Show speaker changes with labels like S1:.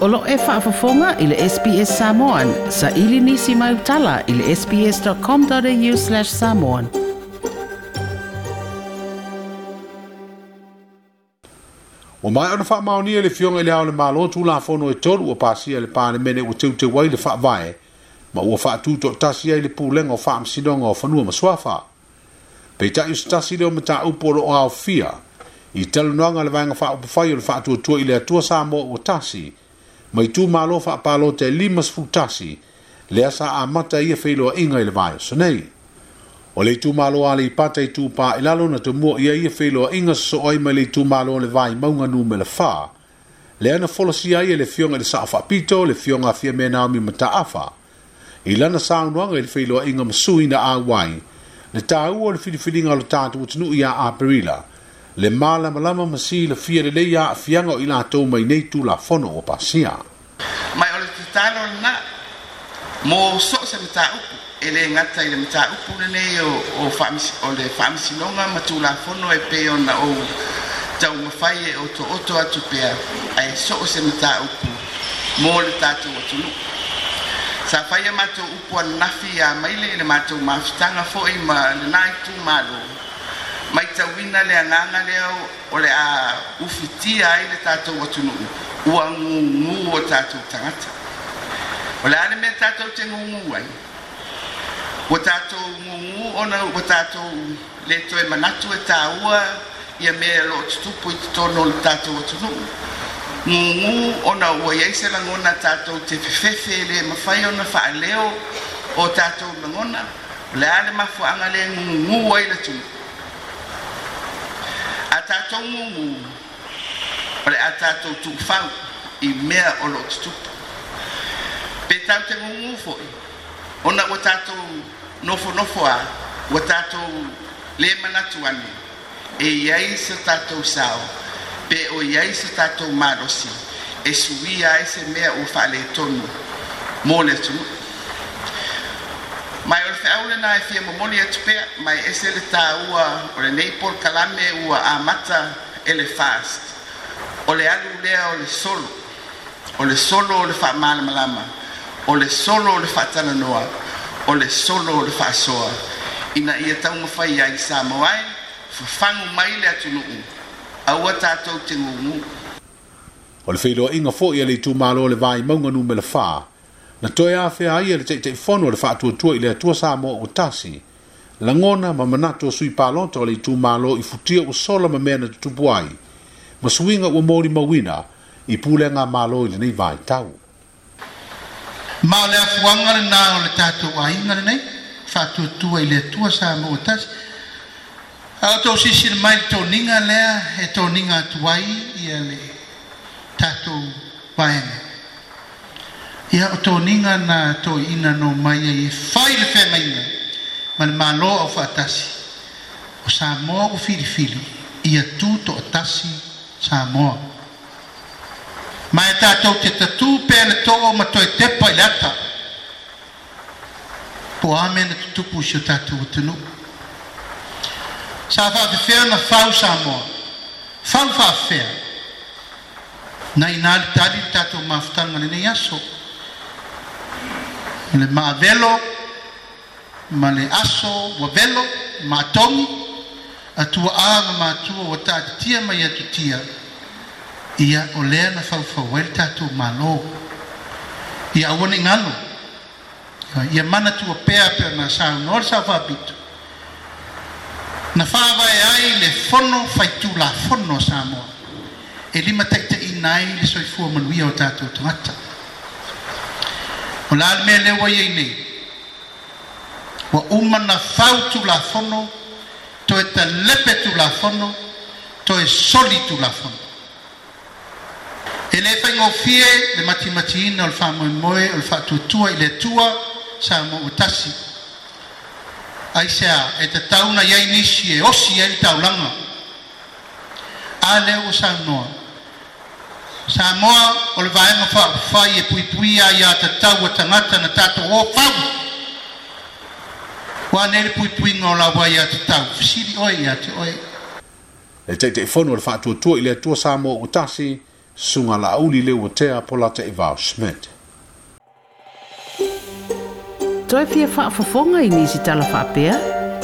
S1: Olo e whaafafonga i le SBS Samoan. Sa ili nisi mai utala i le sbs.com.au slash samoan. O mai ona wha maoni le fionga i le hao le malo tu la fono e toru o pasia le pane mene o teu wai le wha vae. Ma ua wha tu to tasia i le pūlenga o wha amsidonga o whanua ma suafa. Pei ta iustasi leo mta uporo o au fia. I talu noanga le vaenga wha upawhai o le wha atua tua atua sa mo o tasi. mai tu malo fa palo te limas futasi le asa a mata ia feilo a inga ile vai so nei o le tu malo ale pata i tu pa ilalo na te mua ia ia feilo a inga so ai mai le tu malo le vai maunga nu me le fa e le ana folo si ai le fionga le saafa pito le fionga fia me naomi mata afa i lana saunuanga ile feilo a inga masui na a wai le tā ua le filifilinga o le tātu utinu ia a perila
S2: le
S1: malamalama masi le fia lelei a'afiaga o i latou mai nei tulafono ua pasia
S2: mae e o le tatalo lana mo so o se mataupu e lē gata i le mataupu lenei o o le fa'amisinoga ma tulafono e pei ona ou taumafai e otooto atu pea ae so o se mataupu mo le tatou atunuu sa faia matou upu ananafi iā maile i le matou mafitaga fo'i ma lenā itu malo mai tauina le agaga leao o le a ufitia ai le tatou atunuu ua gūgū o tatou tagata o le a le mea tatou te gūgū ai ua tatou gūgū ona ua tatou le toe manatu e tāua ia mea loo tutupu i totono o le tatou atunuu gūgū ona ua iai se lagona tatou te fefefe lē mafai ona faaleo o tatou lagona o le a le mafuaaga lē gūgū ai le tunuu togu o le a tatou tufau i mea o loo tutupu pe tau te gugu foʻi ona ua tatou nofonofo a ua tatou lē manatu ane e iai se tatou sao pe o iai se tatou malosi e suia ai se mea ua faaletonu mo le atunuu mai ole faaule na e fia momoli atu pea mai ese le tāua o le neipol kalame ua amata e le fast o le alu lea o le solo o le solo o le faamalamalama o le solo o le faatalanoa o le solo o le faasoa ina ia taumafai ai sa moae fafagu mai le atunuu aua tatou te gugu
S1: o le feiloaʻiga foʻi a le itumālo o le vaimauga numele fā na toe afea ai le taʻitaʻi fono o le faatuatua i le atua sa mo ua tasi lagona ma manatu o suipalota o le itumālo i futia ua sola ma mea na tutupu ai ma suiga ua molimauina i pulega mālo i lenei vaetau ma o le afuaga lenā o le tatou aiga lenei faatuatua i le atua sa mo ua tasi
S2: ao tou sisi le mai le toniga lea e toniga atu ai ia le tatou vaega ia o toniga na toʻiina no mai e fai le femaiga ma le mālō au faatasi o samoa ua filifili ia tu toʻatasi samoa ma e tatou te tatū pea le to'o ma toe tepa i le ata po a mea na tutupu isi o tatou atunuu sa faafefea na fau samoa fau faafea na inā le tali le tatou mafutaga lenei aso o le mavelo ma le aso ua velo ma togi atua ā ma matua ua taatitia mai atu tia ia o lea na faufau ai le tatou mālō ia aua nei galo ia mana tua pea pe ona sauno le saofaapitu na faavae ai le fono faitulafono a sa moa e lima taʻitaʻina ai le soifua manuia o tatou tagata o la ale mea leu ai ai nei ua uma na fau tulafono toe talepe tulafono toe soli tulafono e lē faigofie le matimatiina o le faamoemoe o le faatuatua i le atua sa mo o tasi ai sea e tatauna iai nisi e osi ai taulaga a lea ua saunoa Samoa o le vaenga wha whai e pui pui a ia te tau a e tangata na tato o whau. Wa nere pui pui ngā la wai a te tau. Fisiri oi a te oi.
S1: E te te whanua le whaatua tua i le tua Samoa o tasi, sunga la auli le o tea polata i e vau Schmidt. Toi pia wha fafonga i nisi tala wha pia? Toi pia wha fafonga i nisi tala wha pia?